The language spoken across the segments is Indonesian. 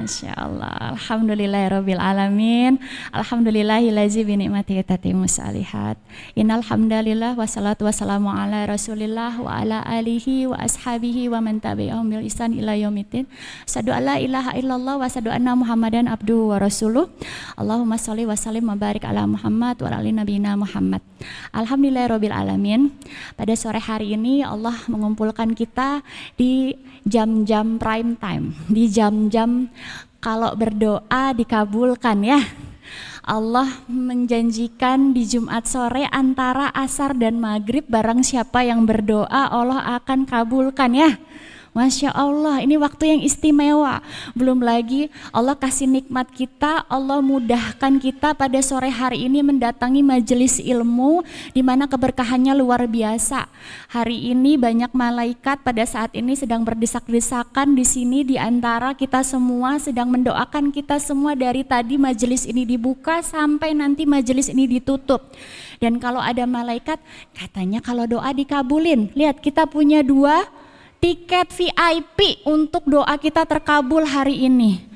Masya Allah. Alhamdulillahirabbil alamin. Alhamdulillahillazi bi ni'matihi tatimmu salihat. Innal hamdalillah wassalatu wassalamu ala Rasulillah wa ala alihi wa ashabihi wa man bil ihsan ila yaumiddin. Asyhadu alla ilaha illallah wa asyhadu anna Muhammadan abduhu wa rasuluh. Allahumma shalli wa sallim wa barik ala Muhammad wa ala ali nabiyina Muhammad. Alhamdulillahirabbil alamin. Pada sore hari ini Allah mengumpulkan kita di jam-jam prime time, di jam-jam kalau berdoa dikabulkan ya. Allah menjanjikan di Jumat sore antara asar dan maghrib barang siapa yang berdoa Allah akan kabulkan ya. Masya Allah, ini waktu yang istimewa. Belum lagi Allah kasih nikmat kita, Allah mudahkan kita pada sore hari ini mendatangi majelis ilmu di mana keberkahannya luar biasa. Hari ini banyak malaikat pada saat ini sedang berdesak-desakan di sini di antara kita semua sedang mendoakan kita semua dari tadi majelis ini dibuka sampai nanti majelis ini ditutup. Dan kalau ada malaikat katanya kalau doa dikabulin. Lihat kita punya dua tiket VIP untuk doa kita terkabul hari ini.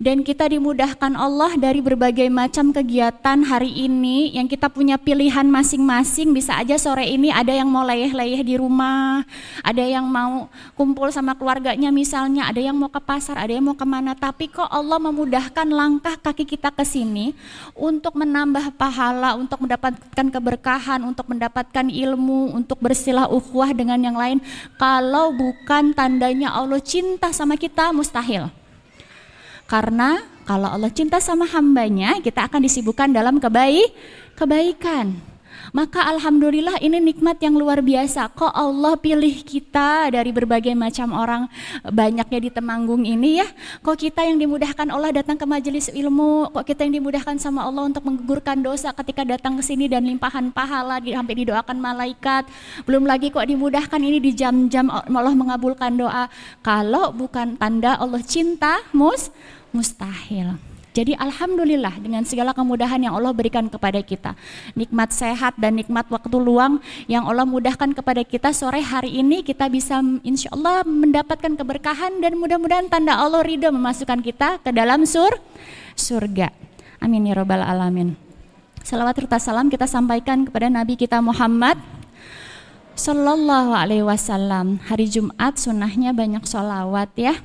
Dan kita dimudahkan Allah dari berbagai macam kegiatan hari ini yang kita punya pilihan masing-masing. Bisa aja sore ini ada yang mau leyeh-leyeh di rumah, ada yang mau kumpul sama keluarganya misalnya, ada yang mau ke pasar, ada yang mau ke mana. Tapi kok Allah memudahkan langkah kaki kita ke sini untuk menambah pahala, untuk mendapatkan keberkahan, untuk mendapatkan ilmu, untuk bersilah ukhuwah dengan yang lain. Kalau bukan tandanya Allah cinta sama kita, mustahil. Karena kalau Allah cinta sama hambanya, kita akan disibukkan dalam kebaik, kebaikan. Maka alhamdulillah ini nikmat yang luar biasa. Kok Allah pilih kita dari berbagai macam orang banyaknya di Temanggung ini ya. Kok kita yang dimudahkan Allah datang ke majelis ilmu, kok kita yang dimudahkan sama Allah untuk menggugurkan dosa ketika datang ke sini dan limpahan pahala sampai didoakan malaikat. Belum lagi kok dimudahkan ini di jam-jam Allah mengabulkan doa. Kalau bukan tanda Allah cinta, mus mustahil. Jadi alhamdulillah dengan segala kemudahan yang Allah berikan kepada kita. Nikmat sehat dan nikmat waktu luang yang Allah mudahkan kepada kita sore hari ini kita bisa insya Allah mendapatkan keberkahan dan mudah-mudahan tanda Allah ridho memasukkan kita ke dalam sur surga. Amin ya robbal alamin. Salawat serta salam kita sampaikan kepada Nabi kita Muhammad Sallallahu alaihi wasallam. Hari Jumat sunnahnya banyak sholawat ya.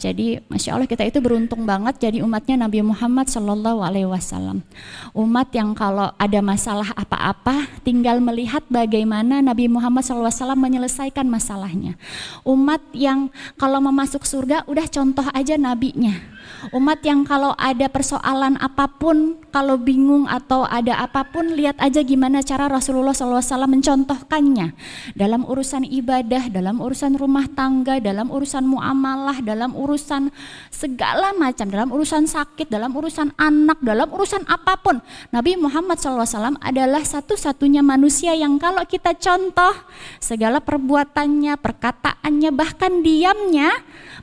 Jadi Masya Allah kita itu beruntung banget jadi umatnya Nabi Muhammad Sallallahu alaihi wasallam. Umat yang kalau ada masalah apa-apa Tinggal melihat bagaimana Nabi Muhammad Sallallahu alaihi wasallam menyelesaikan masalahnya. Umat yang kalau mau masuk surga udah contoh aja nabinya Umat yang kalau ada persoalan apa pun, kalau bingung atau ada apa pun, lihat aja gimana cara Rasulullah SAW mencontohkannya dalam urusan ibadah, dalam urusan rumah tangga, dalam urusan muamalah, dalam urusan segala macam, dalam urusan sakit, dalam urusan anak, dalam urusan apa pun. Nabi Muhammad SAW adalah satu-satunya manusia yang kalau kita contoh segala perbuatannya, perkataannya, bahkan diamnya,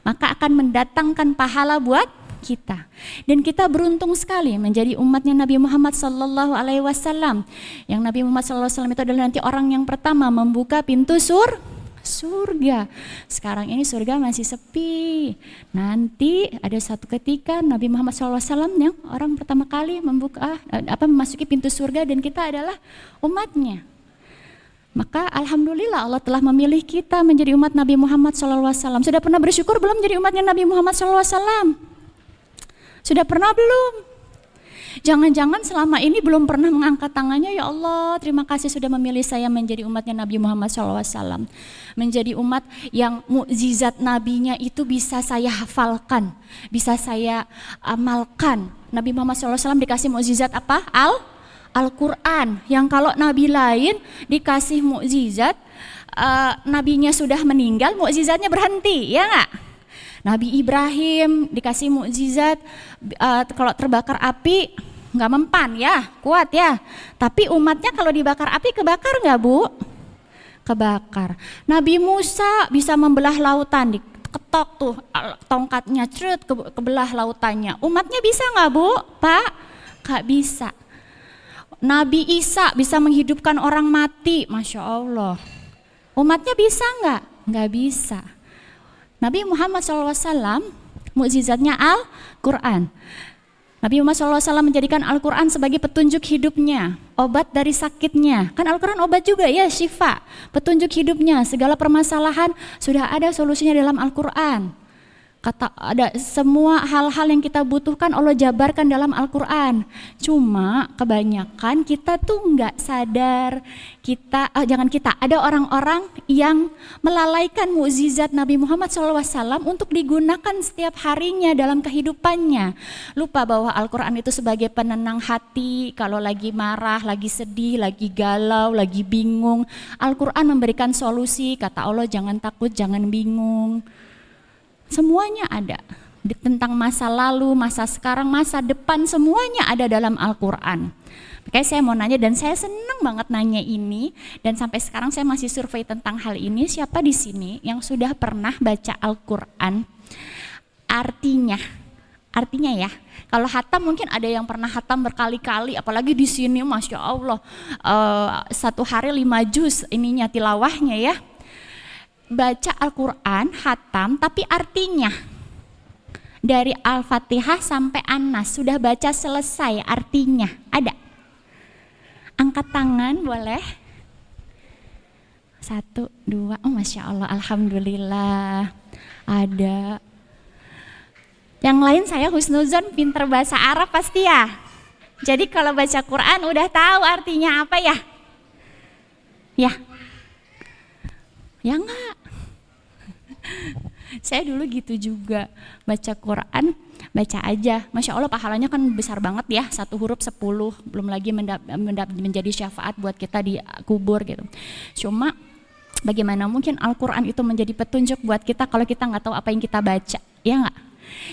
maka akan mendatangkan pahala buat kita. Dan kita beruntung sekali menjadi umatnya Nabi Muhammad Sallallahu Alaihi Wasallam. Yang Nabi Muhammad Sallallahu Alaihi Wasallam itu adalah nanti orang yang pertama membuka pintu sur surga. Sekarang ini surga masih sepi. Nanti ada satu ketika Nabi Muhammad SAW yang orang pertama kali membuka eh, apa memasuki pintu surga dan kita adalah umatnya. Maka alhamdulillah Allah telah memilih kita menjadi umat Nabi Muhammad SAW. Sudah pernah bersyukur belum menjadi umatnya Nabi Muhammad SAW? Sudah pernah belum? Jangan-jangan selama ini belum pernah mengangkat tangannya, ya Allah terima kasih sudah memilih saya menjadi umatnya Nabi Muhammad SAW. Menjadi umat yang mukjizat nabinya itu bisa saya hafalkan, bisa saya amalkan. Nabi Muhammad SAW dikasih mukjizat apa? Al Al-Quran. Yang kalau nabi lain dikasih mukjizat, uh, nabinya sudah meninggal, mukjizatnya berhenti, ya nggak? Nabi Ibrahim dikasih mukjizat uh, kalau terbakar api nggak mempan ya, kuat ya. Tapi umatnya kalau dibakar api kebakar nggak bu? Kebakar. Nabi Musa bisa membelah lautan, diketok tuh tongkatnya cerut ke, kebelah lautannya. Umatnya bisa nggak bu? Pak? Nggak bisa. Nabi Isa bisa menghidupkan orang mati, masya Allah. Umatnya bisa nggak? Nggak bisa. Nabi Muhammad SAW mukjizatnya Al-Quran. Nabi Muhammad SAW menjadikan Al-Quran sebagai petunjuk hidupnya, obat dari sakitnya. Kan Al-Quran obat juga ya, syifa, petunjuk hidupnya. Segala permasalahan sudah ada solusinya dalam Al-Quran kata ada semua hal-hal yang kita butuhkan Allah jabarkan dalam Al-Qur'an. Cuma kebanyakan kita tuh nggak sadar kita oh, jangan kita ada orang-orang yang melalaikan mukjizat Nabi Muhammad SAW untuk digunakan setiap harinya dalam kehidupannya. Lupa bahwa Al-Qur'an itu sebagai penenang hati kalau lagi marah, lagi sedih, lagi galau, lagi bingung. Al-Qur'an memberikan solusi, kata Allah jangan takut, jangan bingung. Semuanya ada. Tentang masa lalu, masa sekarang, masa depan, semuanya ada dalam Al-Quran. Makanya saya mau nanya dan saya senang banget nanya ini dan sampai sekarang saya masih survei tentang hal ini. Siapa di sini yang sudah pernah baca Al-Quran? Artinya, artinya ya, kalau hatam mungkin ada yang pernah hatam berkali-kali, apalagi di sini, masya Allah, uh, satu hari lima juz ininya tilawahnya ya baca Al-Quran, hatam, tapi artinya dari Al-Fatihah sampai Anas sudah baca selesai artinya ada. Angkat tangan boleh. Satu, dua, oh Masya Allah, Alhamdulillah. Ada. Yang lain saya husnuzon pinter bahasa Arab pasti ya. Jadi kalau baca Quran udah tahu artinya apa ya? Ya, Ya enggak. Saya dulu gitu juga. Baca Quran baca aja. Masya Allah pahalanya kan besar banget ya. Satu huruf sepuluh. Belum lagi mendap, mendap, menjadi syafaat buat kita di kubur gitu. Cuma bagaimana mungkin Al-Quran itu menjadi petunjuk buat kita kalau kita nggak tahu apa yang kita baca? Ya nggak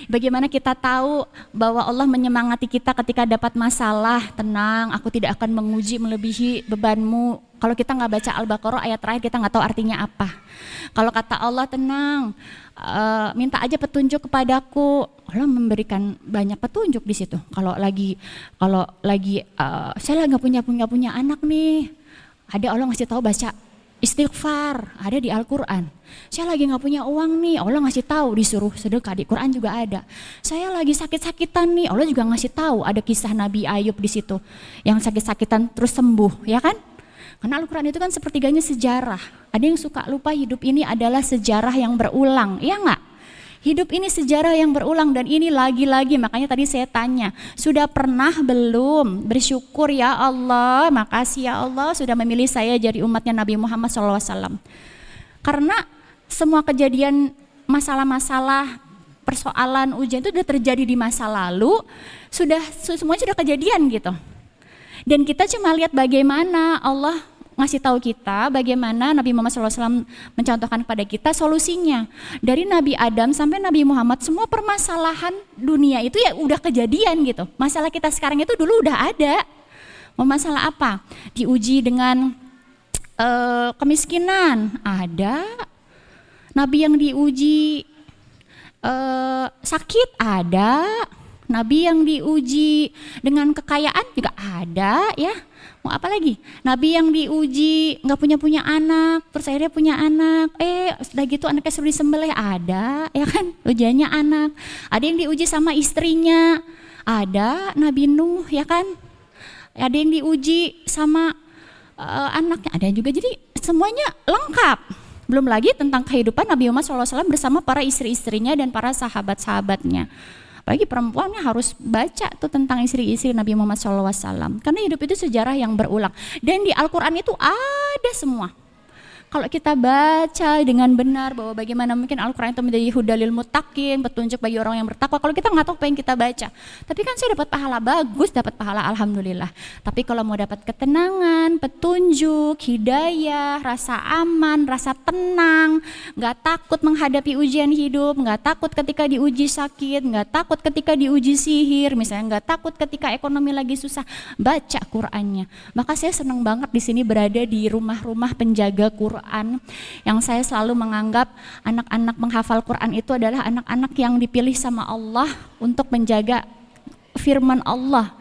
Bagaimana kita tahu bahwa Allah menyemangati kita ketika dapat masalah, tenang, aku tidak akan menguji melebihi bebanmu. Kalau kita nggak baca Al-Baqarah ayat terakhir kita nggak tahu artinya apa. Kalau kata Allah tenang, uh, minta aja petunjuk kepadaku. Allah memberikan banyak petunjuk di situ. Kalau lagi kalau lagi uh, saya nggak punya punya punya anak nih, ada Allah ngasih tahu baca istighfar ada di Al-Quran. Saya lagi nggak punya uang nih, Allah ngasih tahu disuruh sedekah di Quran juga ada. Saya lagi sakit-sakitan nih, Allah juga ngasih tahu ada kisah Nabi Ayub di situ yang sakit-sakitan terus sembuh, ya kan? Karena Al-Quran itu kan sepertiganya sejarah. Ada yang suka lupa hidup ini adalah sejarah yang berulang, ya nggak? Hidup ini sejarah yang berulang dan ini lagi-lagi makanya tadi saya tanya, sudah pernah belum bersyukur ya Allah, makasih ya Allah sudah memilih saya jadi umatnya Nabi Muhammad SAW. Karena semua kejadian masalah-masalah persoalan ujian itu sudah terjadi di masa lalu, sudah semuanya sudah kejadian gitu. Dan kita cuma lihat bagaimana Allah ngasih tahu kita bagaimana Nabi Muhammad SAW mencontohkan kepada kita solusinya. Dari Nabi Adam sampai Nabi Muhammad semua permasalahan dunia itu ya udah kejadian gitu. Masalah kita sekarang itu dulu udah ada. Mau masalah apa? Diuji dengan uh, kemiskinan, ada. Nabi yang diuji uh, sakit, ada. Nabi yang diuji dengan kekayaan juga ada ya mau apa lagi? Nabi yang diuji nggak punya punya anak, terus akhirnya punya anak, eh sudah gitu anaknya suruh disembelih ada, ya kan? Ujiannya anak. Ada yang diuji sama istrinya, ada Nabi Nuh, ya kan? Ada yang diuji sama uh, anaknya, ada juga. Jadi semuanya lengkap. Belum lagi tentang kehidupan Nabi Muhammad SAW bersama para istri-istrinya dan para sahabat-sahabatnya. Apalagi perempuannya harus baca tuh tentang istri-istri Nabi Muhammad SAW. Karena hidup itu sejarah yang berulang. Dan di Al-Quran itu ada semua kalau kita baca dengan benar bahwa bagaimana mungkin Al-Quran itu menjadi hudalil mutakin, petunjuk bagi orang yang bertakwa. Kalau kita nggak tahu apa yang kita baca, tapi kan saya dapat pahala bagus, dapat pahala alhamdulillah. Tapi kalau mau dapat ketenangan, petunjuk, hidayah, rasa aman, rasa tenang, nggak takut menghadapi ujian hidup, nggak takut ketika diuji sakit, nggak takut ketika diuji sihir, misalnya nggak takut ketika ekonomi lagi susah, baca Qurannya. Maka saya senang banget di sini berada di rumah-rumah penjaga Quran Quran yang saya selalu menganggap anak-anak menghafal Quran itu adalah anak-anak yang dipilih sama Allah untuk menjaga firman Allah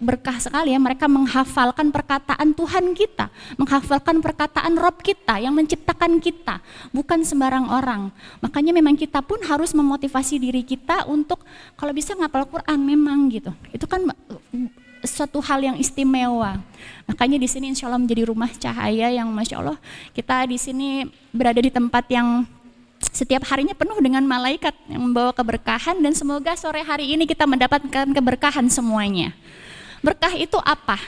berkah sekali ya mereka menghafalkan perkataan Tuhan kita, menghafalkan perkataan Rob kita yang menciptakan kita, bukan sembarang orang. Makanya memang kita pun harus memotivasi diri kita untuk kalau bisa ngapal Quran memang gitu. Itu kan suatu hal yang istimewa. Makanya di sini insya Allah menjadi rumah cahaya yang masya Allah kita di sini berada di tempat yang setiap harinya penuh dengan malaikat yang membawa keberkahan dan semoga sore hari ini kita mendapatkan keberkahan semuanya. Berkah itu apa?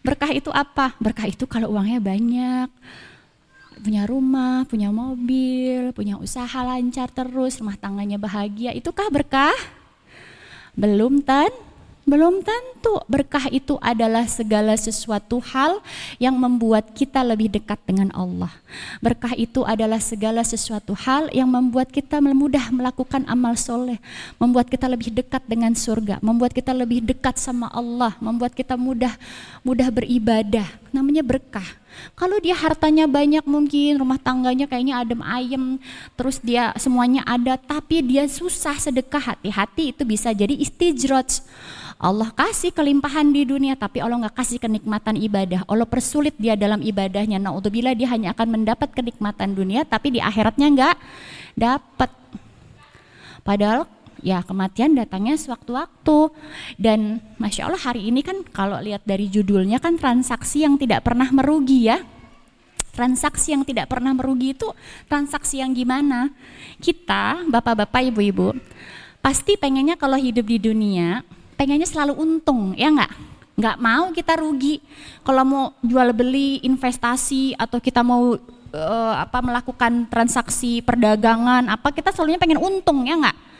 Berkah itu apa? Berkah itu kalau uangnya banyak, punya rumah, punya mobil, punya usaha lancar terus, rumah tangganya bahagia, itukah berkah? Belum tan? Belum tentu berkah itu adalah segala sesuatu hal yang membuat kita lebih dekat dengan Allah. Berkah itu adalah segala sesuatu hal yang membuat kita mudah melakukan amal soleh, membuat kita lebih dekat dengan surga, membuat kita lebih dekat sama Allah, membuat kita mudah mudah beribadah. Namanya berkah. Kalau dia hartanya banyak mungkin rumah tangganya kayaknya adem ayem, terus dia semuanya ada, tapi dia susah sedekah hati-hati itu bisa jadi istijrot. Allah kasih kelimpahan di dunia tapi Allah nggak kasih kenikmatan ibadah. Allah persulit dia dalam ibadahnya. Nah, untuk bila dia hanya akan mendapat kenikmatan dunia tapi di akhiratnya nggak dapat. Padahal ya kematian datangnya sewaktu-waktu dan masya Allah hari ini kan kalau lihat dari judulnya kan transaksi yang tidak pernah merugi ya transaksi yang tidak pernah merugi itu transaksi yang gimana kita bapak-bapak ibu-ibu pasti pengennya kalau hidup di dunia pengennya selalu untung, ya nggak? Nggak mau kita rugi. Kalau mau jual beli, investasi atau kita mau uh, apa melakukan transaksi perdagangan, apa kita selalunya pengen untung, ya nggak?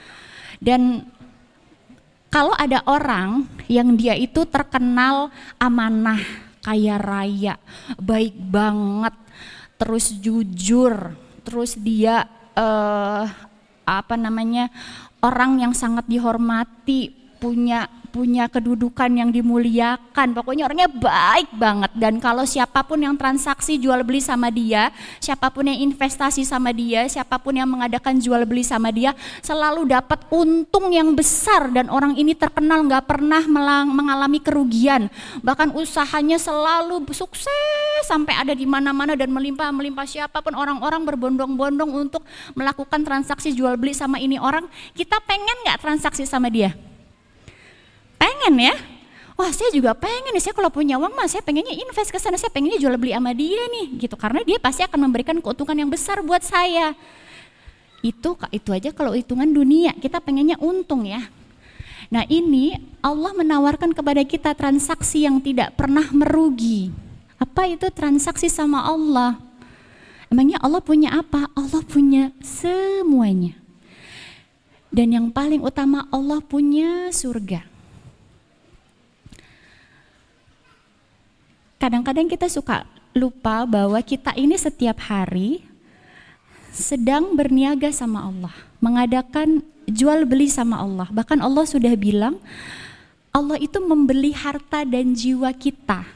Dan kalau ada orang yang dia itu terkenal amanah, kaya raya, baik banget, terus jujur, terus dia uh, apa namanya orang yang sangat dihormati, punya punya kedudukan yang dimuliakan. Pokoknya orangnya baik banget dan kalau siapa pun yang transaksi jual beli sama dia, siapa pun yang investasi sama dia, siapa pun yang mengadakan jual beli sama dia, selalu dapat untung yang besar dan orang ini terkenal nggak pernah mengalami kerugian. Bahkan usahanya selalu sukses sampai ada di mana-mana dan melimpah-melimpah siapa pun orang-orang berbondong-bondong untuk melakukan transaksi jual beli sama ini orang, kita pengen nggak transaksi sama dia? Pengen ya. Wah saya juga pengen nih saya kalau punya uang mah saya pengennya invest ke sana saya pengennya jual beli sama dia nih gitu. Karena dia pasti akan memberikan keuntungan yang besar buat saya. Itu itu aja kalau hitungan dunia. Kita pengennya untung ya. Nah ini Allah menawarkan kepada kita transaksi yang tidak pernah merugi. Apa itu transaksi sama Allah? Emangnya Allah punya apa? Allah punya semuanya. Dan yang paling utama Allah punya surga kadang-kadang kita suka lupa bahwa kita ini setiap hari sedang berniaga sama Allah, mengadakan jual beli sama Allah. Bahkan Allah sudah bilang Allah itu membeli harta dan jiwa kita.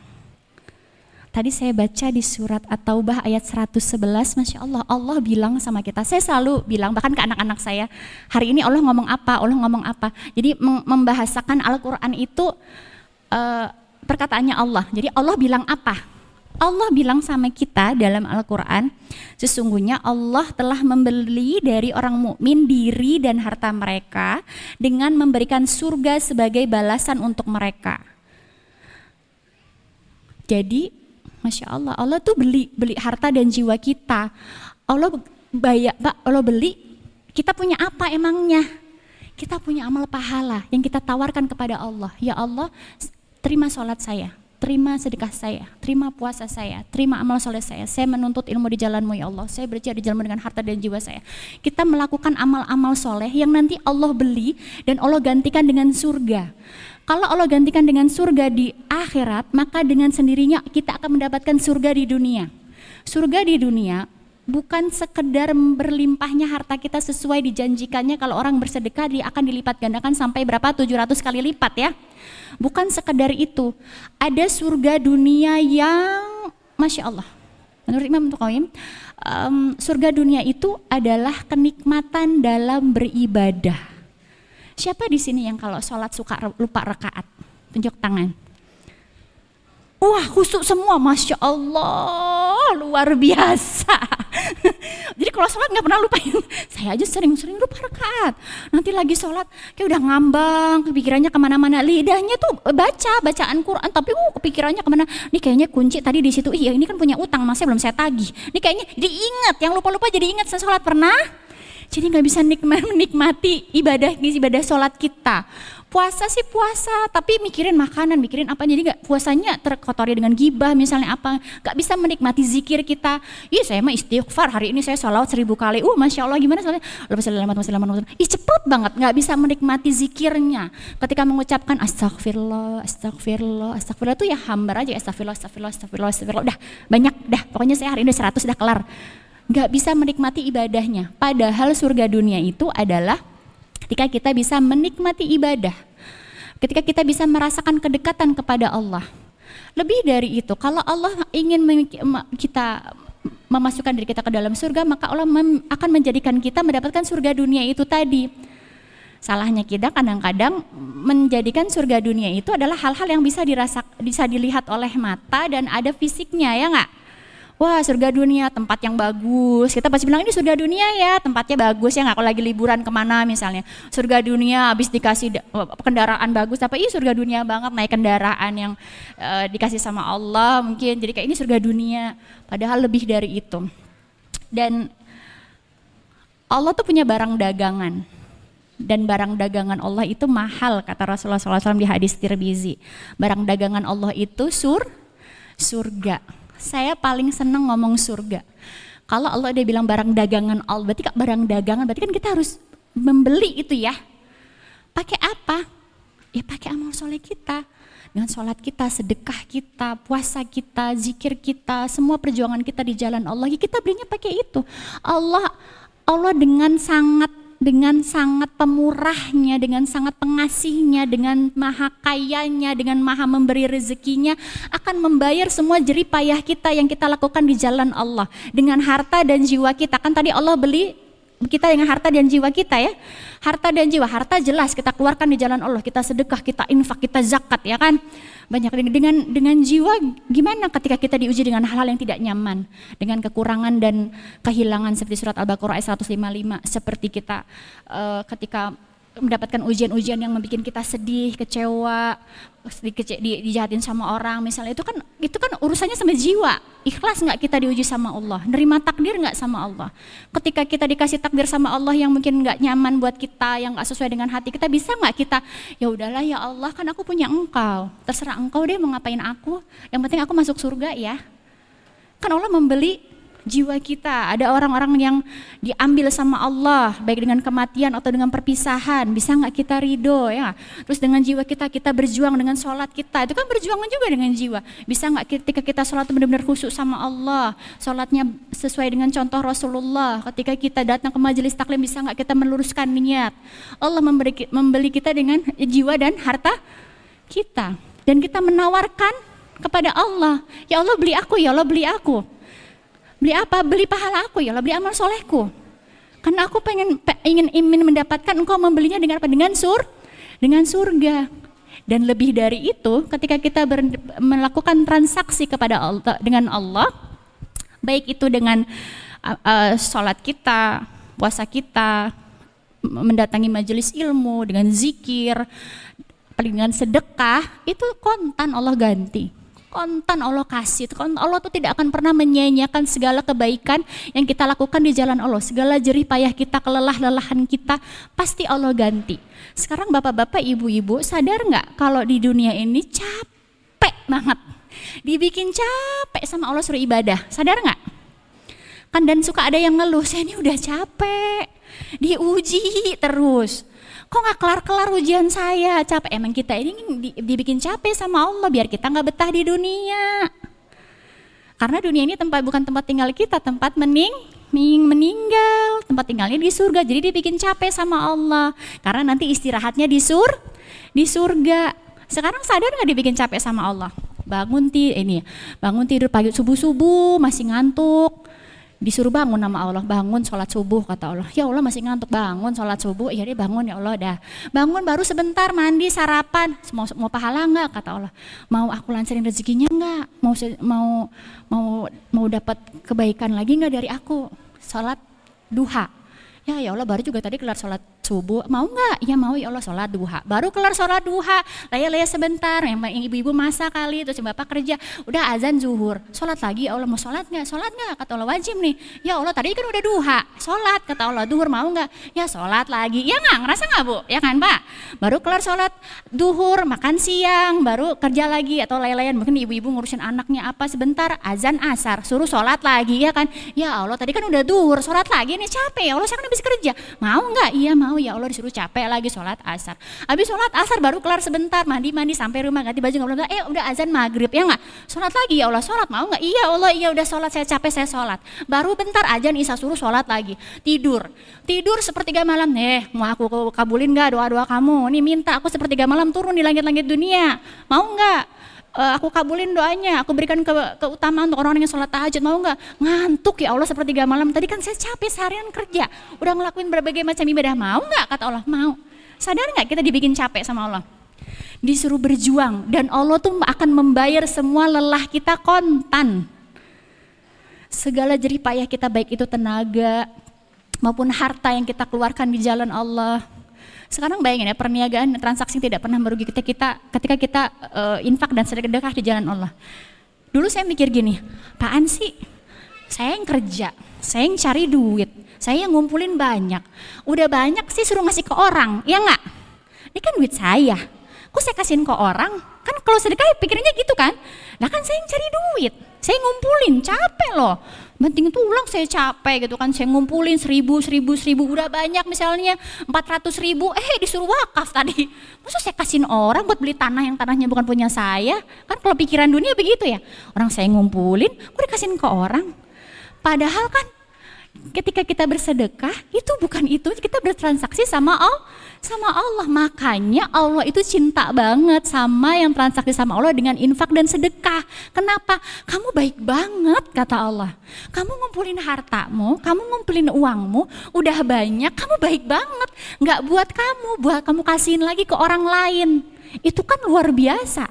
Tadi saya baca di surat At-Taubah ayat 111, Masya Allah, Allah bilang sama kita, saya selalu bilang, bahkan ke anak-anak saya, hari ini Allah ngomong apa, Allah ngomong apa. Jadi membahasakan Al-Quran itu uh, perkataannya Allah. Jadi Allah bilang apa? Allah bilang sama kita dalam Al-Quran, sesungguhnya Allah telah membeli dari orang mukmin diri dan harta mereka dengan memberikan surga sebagai balasan untuk mereka. Jadi, masya Allah, Allah tuh beli beli harta dan jiwa kita. Allah bayar, Allah beli. Kita punya apa emangnya? Kita punya amal pahala yang kita tawarkan kepada Allah. Ya Allah, terima sholat saya, terima sedekah saya, terima puasa saya, terima amal soleh saya. Saya menuntut ilmu di jalanmu ya Allah. Saya berjaya di jalanmu dengan harta dan jiwa saya. Kita melakukan amal-amal soleh yang nanti Allah beli dan Allah gantikan dengan surga. Kalau Allah gantikan dengan surga di akhirat, maka dengan sendirinya kita akan mendapatkan surga di dunia. Surga di dunia bukan sekedar berlimpahnya harta kita sesuai dijanjikannya kalau orang bersedekah dia akan dilipat gandakan sampai berapa 700 kali lipat ya Bukan sekedar itu, ada surga dunia yang masya Allah. Menurut Imam Tuqawim, um, surga dunia itu adalah kenikmatan dalam beribadah. Siapa di sini yang kalau sholat suka lupa rakaat? tunjuk tangan. Wah khusuk semua, Masya Allah, luar biasa. Jadi kalau sholat nggak pernah lupain. Saya aja sering-sering lupa rakaat. Nanti lagi sholat kayak udah ngambang, kepikirannya ke mana-mana. Lidahnya tuh baca bacaan Quran, tapi uh kepikirannya ke mana? Ini kayaknya kunci tadi di situ. Iya ini kan punya utang, masih belum saya tagih. Ini kayaknya diingat, yang lupa-lupa jadi ingat saya sholat pernah. Jadi nggak bisa menikmati ibadah ibadah sholat kita puasa sih puasa tapi mikirin makanan mikirin apa. Jadi nggak puasanya terkotori dengan gibah misalnya apa. Nggak bisa menikmati zikir kita. Iya saya mah istighfar. Hari ini saya sholawat seribu kali. Uh masya allah gimana soalnya lepas selamat selamat ih cepet banget. Nggak bisa menikmati zikirnya. Ketika mengucapkan astagfirullah astagfirullah astagfirullah itu ya hambar aja. Astagfirullah astagfirullah astagfirullah astagfirullah udah banyak. Dah pokoknya saya hari ini udah 100 udah kelar. Nggak bisa menikmati ibadahnya. Padahal surga dunia itu adalah ketika kita bisa menikmati ibadah, ketika kita bisa merasakan kedekatan kepada Allah. Lebih dari itu, kalau Allah ingin kita memasukkan diri kita ke dalam surga, maka Allah akan menjadikan kita mendapatkan surga dunia itu tadi. Salahnya kita kadang-kadang menjadikan surga dunia itu adalah hal-hal yang bisa dirasak, bisa dilihat oleh mata dan ada fisiknya ya nggak? Wah surga dunia tempat yang bagus. Kita pasti bilang ini surga dunia ya tempatnya bagus ya nggak lagi liburan ke mana misalnya. Surga dunia habis dikasih kendaraan bagus tapi ini surga dunia banget naik kendaraan yang uh, dikasih sama Allah mungkin. Jadi kayak ini surga dunia padahal lebih dari itu. Dan Allah tuh punya barang dagangan. Dan barang dagangan Allah itu mahal kata Rasulullah SAW di hadis Tirbizi barang dagangan Allah itu sur surga saya paling seneng ngomong surga. Kalau Allah dia bilang barang dagangan Allah, berarti barang dagangan, berarti kan kita harus membeli itu ya. Pakai apa? Ya pakai amal soleh kita. Dengan sholat kita, sedekah kita, puasa kita, zikir kita, semua perjuangan kita di jalan Allah, ya kita belinya pakai itu. Allah Allah dengan sangat dengan sangat pemurahnya, dengan sangat pengasihnya, dengan maha kayanya, dengan maha memberi rezekinya, akan membayar semua jerih payah kita yang kita lakukan di jalan Allah. Dengan harta dan jiwa kita, kan tadi Allah beli kita dengan harta dan jiwa kita ya. Harta dan jiwa, harta jelas kita keluarkan di jalan Allah, kita sedekah, kita infak, kita zakat ya kan. Banyak dengan dengan jiwa gimana ketika kita diuji dengan hal-hal yang tidak nyaman, dengan kekurangan dan kehilangan seperti surat Al-Baqarah ayat 155 seperti kita uh, ketika mendapatkan ujian-ujian yang membuat kita sedih, kecewa, di, di, dijahatin sama orang misalnya itu kan itu kan urusannya sama jiwa. Ikhlas nggak kita diuji sama Allah? Nerima takdir nggak sama Allah? Ketika kita dikasih takdir sama Allah yang mungkin nggak nyaman buat kita, yang nggak sesuai dengan hati kita, bisa nggak kita ya udahlah ya Allah kan aku punya Engkau, terserah Engkau deh mau ngapain aku. Yang penting aku masuk surga ya. Kan Allah membeli jiwa kita. Ada orang-orang yang diambil sama Allah, baik dengan kematian atau dengan perpisahan. Bisa nggak kita ridho ya? Terus dengan jiwa kita kita berjuang dengan sholat kita. Itu kan berjuang juga dengan jiwa. Bisa nggak ketika kita sholat benar-benar khusyuk sama Allah, sholatnya sesuai dengan contoh Rasulullah. Ketika kita datang ke majelis taklim bisa nggak kita meluruskan niat? Allah memberi, membeli kita dengan jiwa dan harta kita. Dan kita menawarkan kepada Allah, ya Allah beli aku, ya Allah beli aku. Beli apa? Beli pahala aku ya Allah, beli amal solehku. Karena aku pengen ingin ingin mendapatkan engkau membelinya dengan apa? Dengan sur, dengan surga. Dan lebih dari itu, ketika kita ber, melakukan transaksi kepada Allah dengan Allah, baik itu dengan uh, sholat kita, puasa kita, mendatangi majelis ilmu, dengan zikir, dengan sedekah, itu kontan Allah ganti kontan Allah kasih. Allah tuh tidak akan pernah menyanyiakan segala kebaikan yang kita lakukan di jalan Allah. Segala jerih payah kita, kelelah-lelahan kita, pasti Allah ganti. Sekarang bapak-bapak, ibu-ibu sadar nggak kalau di dunia ini capek banget. Dibikin capek sama Allah suruh ibadah. Sadar nggak? Kan dan suka ada yang ngeluh, saya ini udah capek. Diuji terus kok nggak kelar-kelar ujian saya? Capek. Emang kita ini dibikin capek sama Allah biar kita nggak betah di dunia. Karena dunia ini tempat bukan tempat tinggal kita tempat mening meninggal tempat tinggalnya di surga. Jadi dibikin capek sama Allah. Karena nanti istirahatnya di sur di surga. Sekarang sadar nggak dibikin capek sama Allah? Bangun ti ini bangun tidur pagi subuh subuh masih ngantuk disuruh bangun nama Allah, bangun sholat subuh kata Allah. Ya Allah masih ngantuk bangun sholat subuh, iya dia bangun ya Allah dah. Bangun baru sebentar mandi sarapan, mau mau pahala nggak kata Allah. Mau aku lancarin rezekinya nggak? Mau mau mau mau dapat kebaikan lagi nggak dari aku? Sholat duha. Ya ya Allah baru juga tadi kelar sholat subuh. Mau nggak? Ya mau ya Allah sholat duha. Baru kelar sholat duha. Laya-laya sebentar. Yang ibu-ibu masa kali terus bapak kerja. Udah azan zuhur. Sholat lagi ya Allah mau sholat nggak? Sholat nggak? Kata Allah wajib nih. Ya Allah tadi kan udah duha. Sholat kata Allah duhur mau nggak? Ya sholat lagi. Ya nggak? Ngerasa nggak bu? Ya kan pak? Baru kelar sholat duhur makan siang baru kerja lagi atau laya-layan mungkin ibu-ibu ngurusin anaknya apa sebentar azan asar. Suruh sholat lagi ya kan? Ya Allah tadi kan udah duhur. Sholat lagi nih capek. Ya Allah saya kan habis kerja. Mau nggak? Iya mau mau ya Allah disuruh capek lagi sholat asar. Habis sholat asar baru kelar sebentar mandi-mandi sampai rumah ganti baju nggak belum eh udah azan maghrib ya nggak? Sholat lagi ya Allah sholat mau nggak? Iya Allah iya udah sholat saya capek saya sholat. Baru bentar azan isa suruh sholat lagi tidur tidur sepertiga malam eh mau aku kabulin nggak doa-doa kamu? Nih minta aku sepertiga malam turun di langit-langit dunia mau nggak? Uh, aku kabulin doanya, aku berikan ke, keutamaan untuk orang-orang yang sholat tahajud, mau nggak? Ngantuk ya Allah sepertiga malam, tadi kan saya capek seharian kerja, udah ngelakuin berbagai macam ibadah, mau nggak? Kata Allah, mau. Sadar nggak kita dibikin capek sama Allah? Disuruh berjuang dan Allah tuh akan membayar semua lelah kita kontan. Segala jerih payah kita baik itu tenaga maupun harta yang kita keluarkan di jalan Allah sekarang bayangin ya perniagaan transaksi tidak pernah merugi kita kita ketika kita uh, infak dan sedekah di jalan Allah. Dulu saya mikir gini, apaan sih? Saya yang kerja, saya yang cari duit, saya yang ngumpulin banyak. Udah banyak sih suruh ngasih ke orang, ya nggak? Ini kan duit saya. Kok saya kasihin ke orang? Kan kalau sedekah pikirnya gitu kan? Nah kan saya yang cari duit, saya ngumpulin, capek loh penting tulang saya capek gitu kan. Saya ngumpulin seribu seribu seribu. Udah banyak misalnya empat ratus ribu. Eh disuruh wakaf tadi. Masa saya kasihin orang buat beli tanah yang tanahnya bukan punya saya? Kan kalau pikiran dunia begitu ya. Orang saya ngumpulin gue dikasihin ke orang. Padahal kan ketika kita bersedekah itu bukan itu. Kita bertransaksi sama Allah sama Allah. Makanya Allah itu cinta banget sama yang transaksi sama Allah dengan infak dan sedekah. Kenapa? Kamu baik banget kata Allah. Kamu ngumpulin hartamu kamu ngumpulin uangmu udah banyak kamu baik banget. Nggak buat kamu buat kamu kasihin lagi ke orang lain. Itu kan luar biasa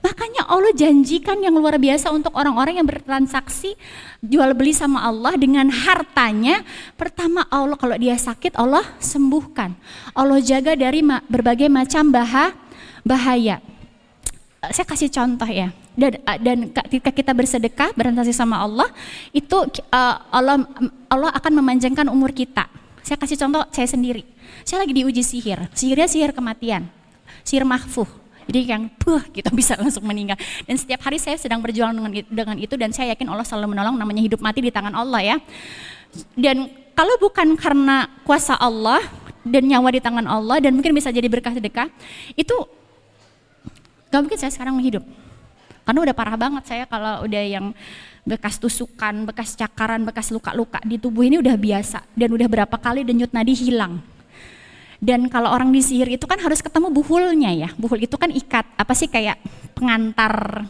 Makanya Allah janjikan yang luar biasa untuk orang-orang yang bertransaksi jual beli sama Allah dengan hartanya. Pertama Allah kalau dia sakit Allah sembuhkan. Allah jaga dari berbagai macam bahaya. Saya kasih contoh ya. Dan, dan ketika kita bersedekah bertransaksi sama Allah itu Allah Allah akan memanjangkan umur kita. Saya kasih contoh saya sendiri. Saya lagi diuji sihir. Sihirnya sihir kematian. Sihir mahfuh jadi yang puh kita bisa langsung meninggal. Dan setiap hari saya sedang berjuang dengan dengan itu dan saya yakin Allah selalu menolong namanya hidup mati di tangan Allah ya. Dan kalau bukan karena kuasa Allah dan nyawa di tangan Allah dan mungkin bisa jadi berkah sedekah, itu gak mungkin saya sekarang menghidup. Karena udah parah banget saya kalau udah yang bekas tusukan, bekas cakaran, bekas luka-luka di tubuh ini udah biasa dan udah berapa kali denyut nadi hilang. Dan kalau orang disihir itu kan harus ketemu buhulnya ya. Buhul itu kan ikat, apa sih kayak pengantar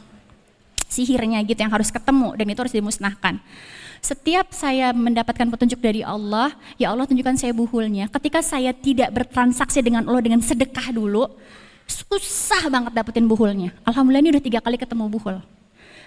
sihirnya gitu yang harus ketemu dan itu harus dimusnahkan. Setiap saya mendapatkan petunjuk dari Allah, ya Allah tunjukkan saya buhulnya. Ketika saya tidak bertransaksi dengan Allah dengan sedekah dulu, susah banget dapetin buhulnya. Alhamdulillah ini udah tiga kali ketemu buhul.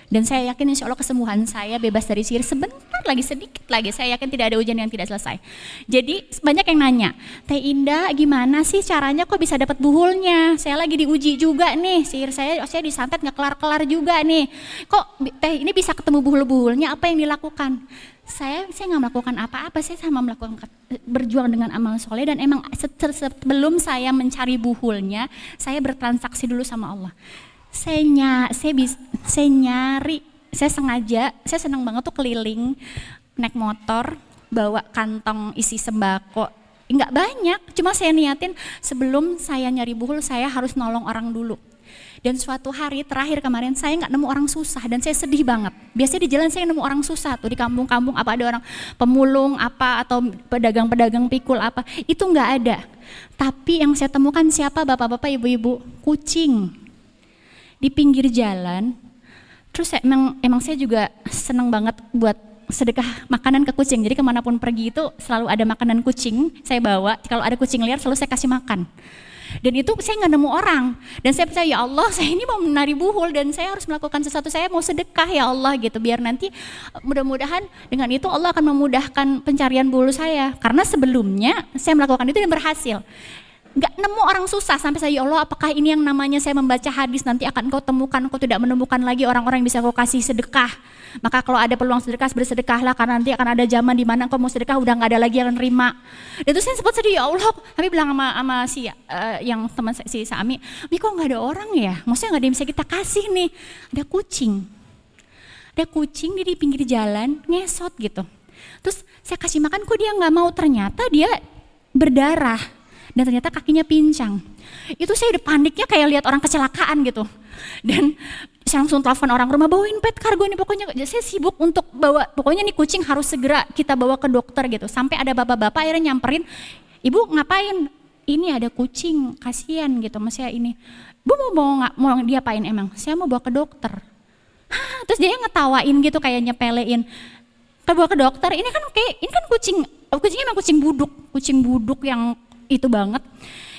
Dan saya yakin insya Allah kesembuhan saya bebas dari sihir sebentar lagi, sedikit lagi. Saya yakin tidak ada ujian yang tidak selesai. Jadi banyak yang nanya, Teh Indah gimana sih caranya kok bisa dapat buhulnya? Saya lagi diuji juga nih, sihir saya saya disantet nggak kelar-kelar juga nih. Kok Teh ini bisa ketemu buhul-buhulnya? Apa yang dilakukan? saya saya nggak melakukan apa-apa saya sama melakukan berjuang dengan amal soleh dan emang sebelum saya mencari buhulnya saya bertransaksi dulu sama Allah saya saya bis saya nyari saya sengaja saya senang banget tuh keliling naik motor bawa kantong isi sembako. Nggak banyak cuma saya niatin sebelum saya nyari buhul saya harus nolong orang dulu. Dan suatu hari terakhir kemarin saya nggak nemu orang susah dan saya sedih banget. Biasanya di jalan saya nemu orang susah tuh di kampung-kampung apa ada orang pemulung apa atau pedagang-pedagang pikul apa itu nggak ada. Tapi yang saya temukan siapa? Bapak-bapak ibu-ibu? Kucing di pinggir jalan. Terus emang emang saya juga seneng banget buat sedekah makanan ke kucing. Jadi ke mana pun pergi itu selalu ada makanan kucing saya bawa. Kalau ada kucing liar selalu saya kasih makan. Dan itu saya nggak nemu orang. Dan saya percaya ya Allah saya ini mau menari buhul dan saya harus melakukan sesuatu. Saya mau sedekah ya Allah gitu. Biar nanti mudah-mudahan dengan itu Allah akan memudahkan pencarian buhul saya. Karena sebelumnya saya melakukan itu dan berhasil nggak nemu orang susah. Sampai saya ya Allah apakah ini yang namanya saya membaca hadis? Nanti akan kau temukan. Kau tidak menemukan lagi orang-orang yang bisa kau kasih sedekah. Maka kalau ada peluang sedekah bersedekahlah karena nanti akan ada zaman di mana kau mau sedekah udah nggak ada lagi yang nerima. Itu saya sempat sedih ya Allah kami bilang sama, sama si uh, yang teman si Sami Mi kok nggak ada orang ya? Maksudnya nggak ada yang bisa kita kasih nih. Ada kucing. Ada kucing di pinggir jalan ngesot gitu. Terus saya kasih makan kok dia nggak mau? Ternyata dia berdarah dan ternyata kakinya pincang. Itu saya udah paniknya kayak lihat orang kecelakaan gitu. Dan saya langsung telepon orang rumah bawain pet kargo ini pokoknya. Saya sibuk untuk bawa pokoknya nih kucing harus segera kita bawa ke dokter gitu. Sampai ada bapak-bapak akhirnya nyamperin ibu ngapain? Ini ada kucing kasihan gitu mas saya ini. Bu mau mau mau diapain emang? Saya mau bawa ke dokter. Hah, terus dia ngetawain gitu kayak nyepelein kita bawa ke dokter? Ini kan kayak ini kan kucing kucingnya emang kucing buduk kucing buduk yang itu banget.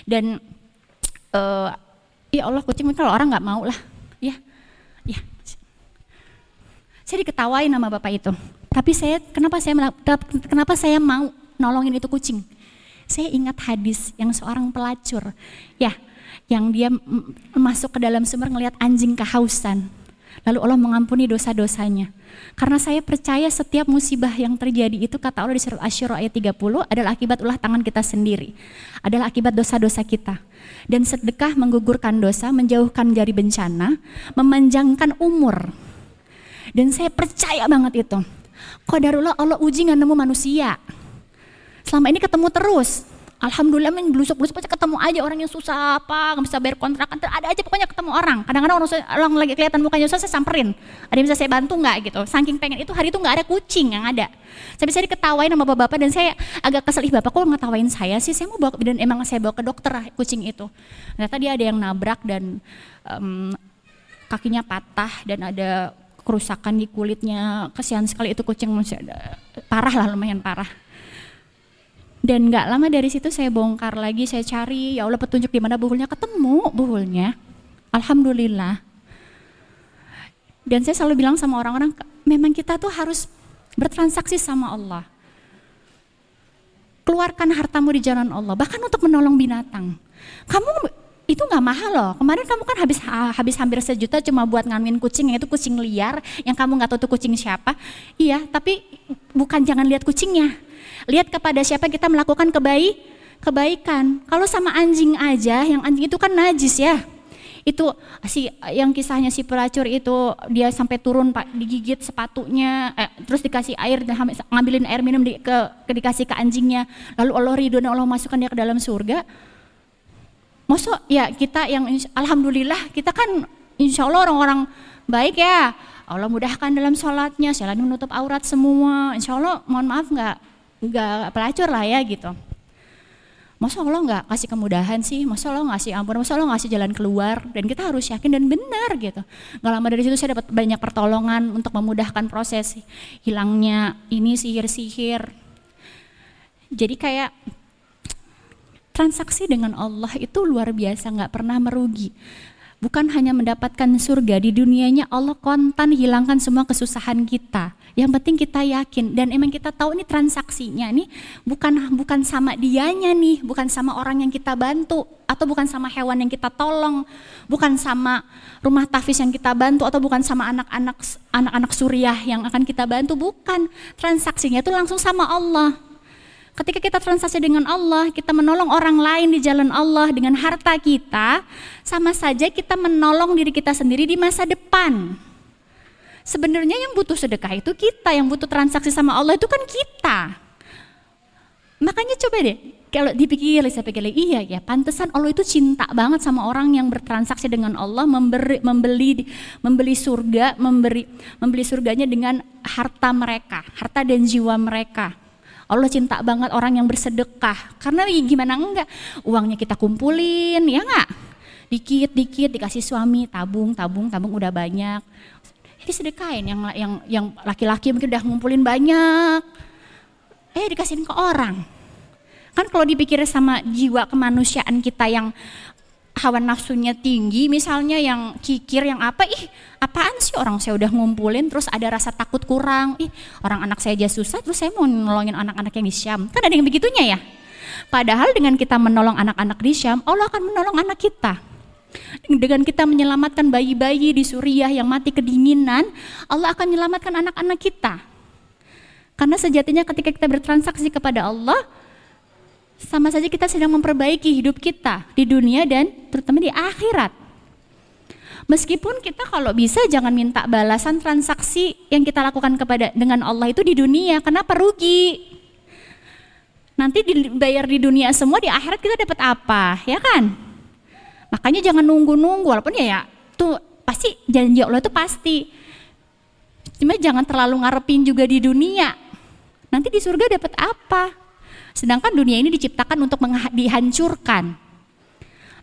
Dan uh, ya Allah kucing kalau orang nggak mau lah. Ya ya. Saya diketawain sama bapak itu. Tapi saya kenapa saya kenapa saya mau nolongin itu kucing? Saya ingat hadis yang seorang pelacur. Ya yang dia masuk ke dalam sumur ngelihat anjing kehausan lalu Allah mengampuni dosa-dosanya karena saya percaya setiap musibah yang terjadi itu kata Allah di surat Asyura ayat 30 adalah akibat ulah tangan kita sendiri. Adalah akibat dosa-dosa kita. Dan sedekah menggugurkan dosa, menjauhkan dari bencana, memanjangkan umur. Dan saya percaya banget itu. Qadarullah Allah uji nggak nemu manusia. Selama ini ketemu terus. Alhamdulillah main blusuk-blusuk aja ketemu aja orang yang susah apa, nggak bisa bayar kontrakan, ada aja pokoknya ketemu orang. Kadang-kadang orang, orang lagi kelihatan mukanya susah, saya samperin. Ada yang bisa saya bantu nggak gitu. Saking pengen itu hari itu nggak ada kucing yang ada. Saya bisa diketawain sama bapak-bapak dan saya agak kesel, bapak kok ngetawain saya sih, saya mau bawa, dan emang saya bawa ke dokter kucing itu. Ternyata dia ada yang nabrak dan um, kakinya patah dan ada kerusakan di kulitnya. Kesian sekali itu kucing parah lah lumayan parah dan nggak lama dari situ saya bongkar lagi, saya cari, ya Allah petunjuk di mana buhulnya, ketemu buhulnya. Alhamdulillah. Dan saya selalu bilang sama orang-orang, memang kita tuh harus bertransaksi sama Allah. Keluarkan hartamu di jalan Allah, bahkan untuk menolong binatang. Kamu itu nggak mahal loh. Kemarin kamu kan habis habis hampir sejuta cuma buat ngamin kucing yang itu kucing liar yang kamu nggak tahu tuh kucing siapa. Iya, tapi bukan jangan lihat kucingnya. Lihat kepada siapa kita melakukan kebaik kebaikan. Kalau sama anjing aja, yang anjing itu kan najis ya. Itu si yang kisahnya si pelacur itu dia sampai turun Pak digigit sepatunya, eh, terus dikasih air dan ngambilin air minum di, ke, ke dikasih ke anjingnya. Lalu Allah ridho dan Allah masukkan dia ke dalam surga. Masuk ya kita yang alhamdulillah kita kan insya Allah orang-orang baik ya. Allah mudahkan dalam sholatnya, sholat menutup aurat semua. Insya Allah mohon maaf nggak nggak pelacur lah ya gitu. Masa Allah nggak kasih kemudahan sih, masa Allah ngasih ampun, masa Allah ngasih jalan keluar, dan kita harus yakin dan benar gitu. Gak lama dari situ saya dapat banyak pertolongan untuk memudahkan proses hilangnya ini sihir-sihir. Jadi kayak transaksi dengan Allah itu luar biasa, nggak pernah merugi bukan hanya mendapatkan surga di dunianya Allah kontan hilangkan semua kesusahan kita yang penting kita yakin. Dan emang kita tahu ini transaksinya nih bukan bukan sama dianya nih bukan sama orang yang kita bantu atau bukan sama hewan yang kita tolong bukan sama rumah tafis yang kita bantu atau bukan sama anak-anak anak-anak suriah yang akan kita bantu. Bukan. Transaksinya itu langsung sama Allah. Ketika kita transaksi dengan Allah, kita menolong orang lain di jalan Allah dengan harta kita, sama saja kita menolong diri kita sendiri di masa depan. Sebenarnya yang butuh sedekah itu kita, yang butuh transaksi sama Allah itu kan kita. Makanya coba deh, kalau dipikir, saya pikir iya ya, pantesan Allah itu cinta banget sama orang yang bertransaksi dengan Allah, memberi, membeli, membeli surga, memberi, membeli surganya dengan harta mereka, harta dan jiwa mereka. Allah cinta banget orang yang bersedekah. Karena gimana enggak, uangnya kita kumpulin, ya enggak? Dikit-dikit dikasih suami, tabung, tabung, tabung udah banyak. Disedekain yang yang yang laki-laki mungkin udah ngumpulin banyak. Eh dikasihin ke orang. Kan kalau dipikir sama jiwa kemanusiaan kita yang hawa nafsunya tinggi misalnya yang kikir yang apa ih apaan sih orang saya udah ngumpulin terus ada rasa takut kurang. Ih orang anak saya aja susah terus saya mau nolongin anak-anak yang di Syam. Kan ada yang begitunya ya? Padahal dengan kita menolong anak-anak di Syam Allah akan menolong anak kita dengan kita menyelamatkan bayi-bayi di Suriah yang mati kedinginan Allah akan menyelamatkan anak-anak kita karena sejatinya ketika kita bertransaksi kepada Allah sama saja kita sedang memperbaiki hidup kita di dunia dan terutama di akhirat. Meskipun kita kalau bisa jangan minta balasan transaksi yang kita lakukan kepada dengan Allah itu di dunia, kenapa rugi? Nanti dibayar di dunia semua, di akhirat kita dapat apa, ya kan? Makanya jangan nunggu-nunggu, walaupun ya, ya tuh pasti janji Allah itu pasti. Cuma jangan terlalu ngarepin juga di dunia. Nanti di surga dapat apa? Sedangkan dunia ini diciptakan untuk dihancurkan.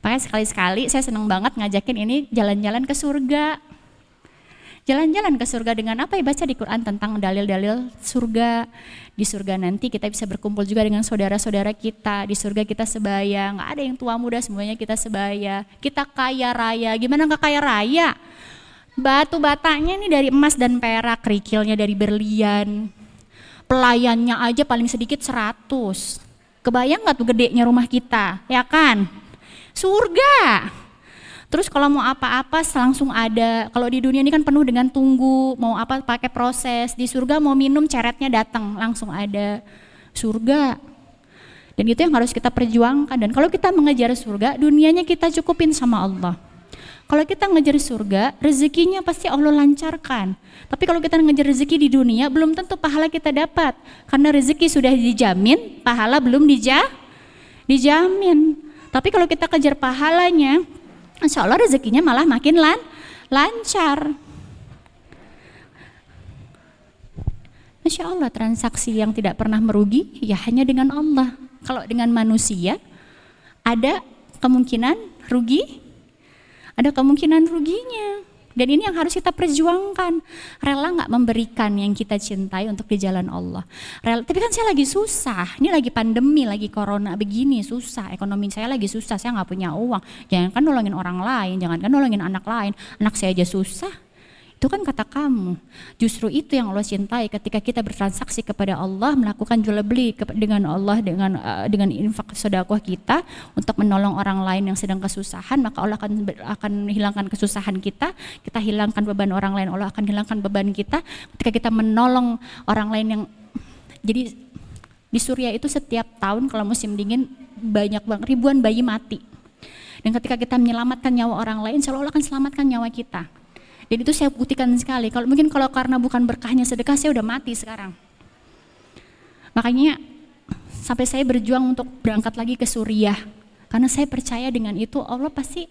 Makanya sekali-sekali saya senang banget ngajakin ini jalan-jalan ke surga. Jalan-jalan ke surga dengan apa ya baca di Quran tentang dalil-dalil surga. Di surga nanti kita bisa berkumpul juga dengan saudara-saudara kita. Di surga kita sebaya, nggak ada yang tua muda semuanya kita sebaya. Kita kaya raya. Gimana nggak kaya raya? Batu batanya ini dari emas dan perak, kerikilnya dari berlian, pelayannya aja paling sedikit 100. Kebayang nggak tuh gedenya rumah kita, ya kan? Surga. Terus kalau mau apa-apa langsung ada. Kalau di dunia ini kan penuh dengan tunggu, mau apa pakai proses. Di surga mau minum ceretnya datang, langsung ada. Surga. Dan itu yang harus kita perjuangkan. Dan kalau kita mengejar surga, dunianya kita cukupin sama Allah. Kalau kita ngejar surga, rezekinya pasti Allah lancarkan. Tapi kalau kita ngejar rezeki di dunia, belum tentu pahala kita dapat. Karena rezeki sudah dijamin, pahala belum dija, dijamin. Tapi kalau kita kejar pahalanya, insya Allah rezekinya malah makin lan, lancar. Masya Allah transaksi yang tidak pernah merugi ya hanya dengan Allah. Kalau dengan manusia ada kemungkinan rugi ada kemungkinan ruginya. Dan ini yang harus kita perjuangkan. Rela nggak memberikan yang kita cintai untuk di jalan Allah. Rela, tapi kan saya lagi susah. Ini lagi pandemi, lagi corona begini susah. Ekonomi saya lagi susah. Saya nggak punya uang. Jangan kan nolongin orang lain, jangan kan nolongin anak lain. Anak saya aja susah. Itu kan kata kamu. Justru itu yang Allah cintai ketika kita bertransaksi kepada Allah, melakukan jual beli dengan Allah dengan uh, dengan infak sedekah kita untuk menolong orang lain yang sedang kesusahan, maka Allah akan akan hilangkan kesusahan kita, kita hilangkan beban orang lain, Allah akan hilangkan beban kita ketika kita menolong orang lain yang jadi di Suriah itu setiap tahun kalau musim dingin banyak banget ribuan bayi mati. Dan ketika kita menyelamatkan nyawa orang lain, selalu Allah akan selamatkan nyawa kita. Dan itu saya buktikan sekali. Kalau mungkin kalau karena bukan berkahnya sedekah, saya udah mati sekarang. Makanya sampai saya berjuang untuk berangkat lagi ke Suriah. Karena saya percaya dengan itu Allah pasti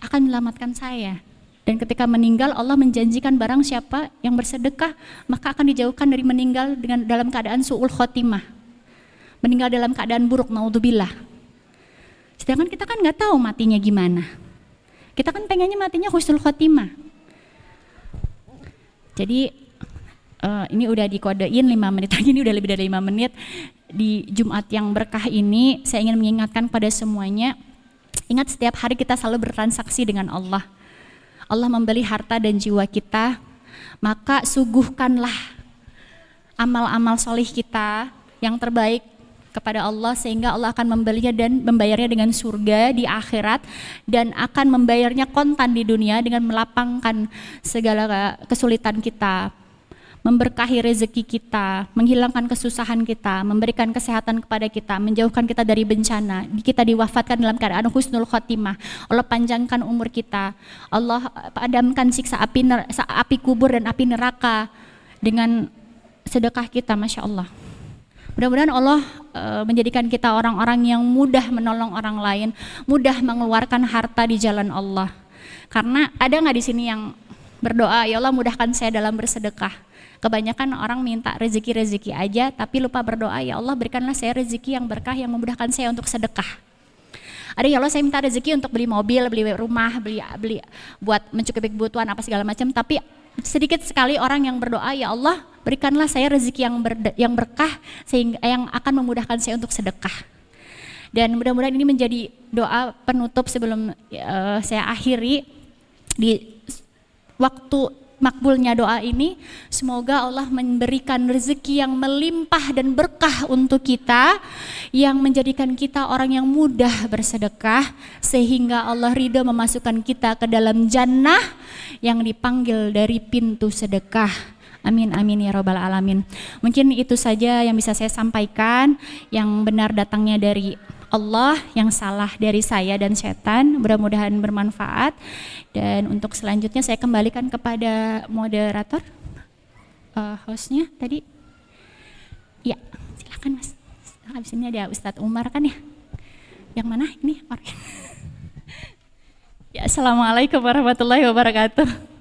akan menyelamatkan saya. Dan ketika meninggal Allah menjanjikan barang siapa yang bersedekah maka akan dijauhkan dari meninggal dengan dalam keadaan su'ul khotimah. Meninggal dalam keadaan buruk, naudzubillah. Sedangkan kita kan nggak tahu matinya gimana. Kita kan pengennya matinya husnul khotimah. Jadi uh, ini udah dikodein 5 menit lagi, ini udah lebih dari 5 menit. Di Jumat yang berkah ini, saya ingin mengingatkan pada semuanya, ingat setiap hari kita selalu bertransaksi dengan Allah. Allah membeli harta dan jiwa kita, maka suguhkanlah amal-amal solih kita yang terbaik kepada Allah sehingga Allah akan membelinya dan membayarnya dengan surga di akhirat dan akan membayarnya kontan di dunia dengan melapangkan segala kesulitan kita memberkahi rezeki kita, menghilangkan kesusahan kita, memberikan kesehatan kepada kita, menjauhkan kita dari bencana. Kita diwafatkan dalam keadaan husnul khotimah. Allah panjangkan umur kita. Allah padamkan siksa api api kubur dan api neraka dengan sedekah kita, masya Allah. Mudah-mudahan Allah uh, menjadikan kita orang-orang yang mudah menolong orang lain, mudah mengeluarkan harta di jalan Allah. Karena ada nggak di sini yang berdoa, ya Allah mudahkan saya dalam bersedekah. Kebanyakan orang minta rezeki-rezeki aja, tapi lupa berdoa, ya Allah berikanlah saya rezeki yang berkah yang memudahkan saya untuk sedekah. Ada ya Allah saya minta rezeki untuk beli mobil, beli rumah, beli beli buat mencukupi kebutuhan apa segala macam. Tapi sedikit sekali orang yang berdoa ya Allah berikanlah saya rezeki yang ber, yang berkah sehingga yang akan memudahkan saya untuk sedekah. Dan mudah-mudahan ini menjadi doa penutup sebelum uh, saya akhiri di waktu makbulnya doa ini, semoga Allah memberikan rezeki yang melimpah dan berkah untuk kita, yang menjadikan kita orang yang mudah bersedekah, sehingga Allah ridho memasukkan kita ke dalam jannah yang dipanggil dari pintu sedekah. Amin amin ya robbal alamin. Mungkin itu saja yang bisa saya sampaikan. Yang benar datangnya dari Allah yang salah dari saya dan setan mudah-mudahan bermanfaat. Dan untuk selanjutnya saya kembalikan kepada moderator uh, hostnya tadi. Ya silakan mas. Habis ini ada Ustadz Umar kan ya? Yang mana? Ini orang. Ya Assalamualaikum warahmatullahi wabarakatuh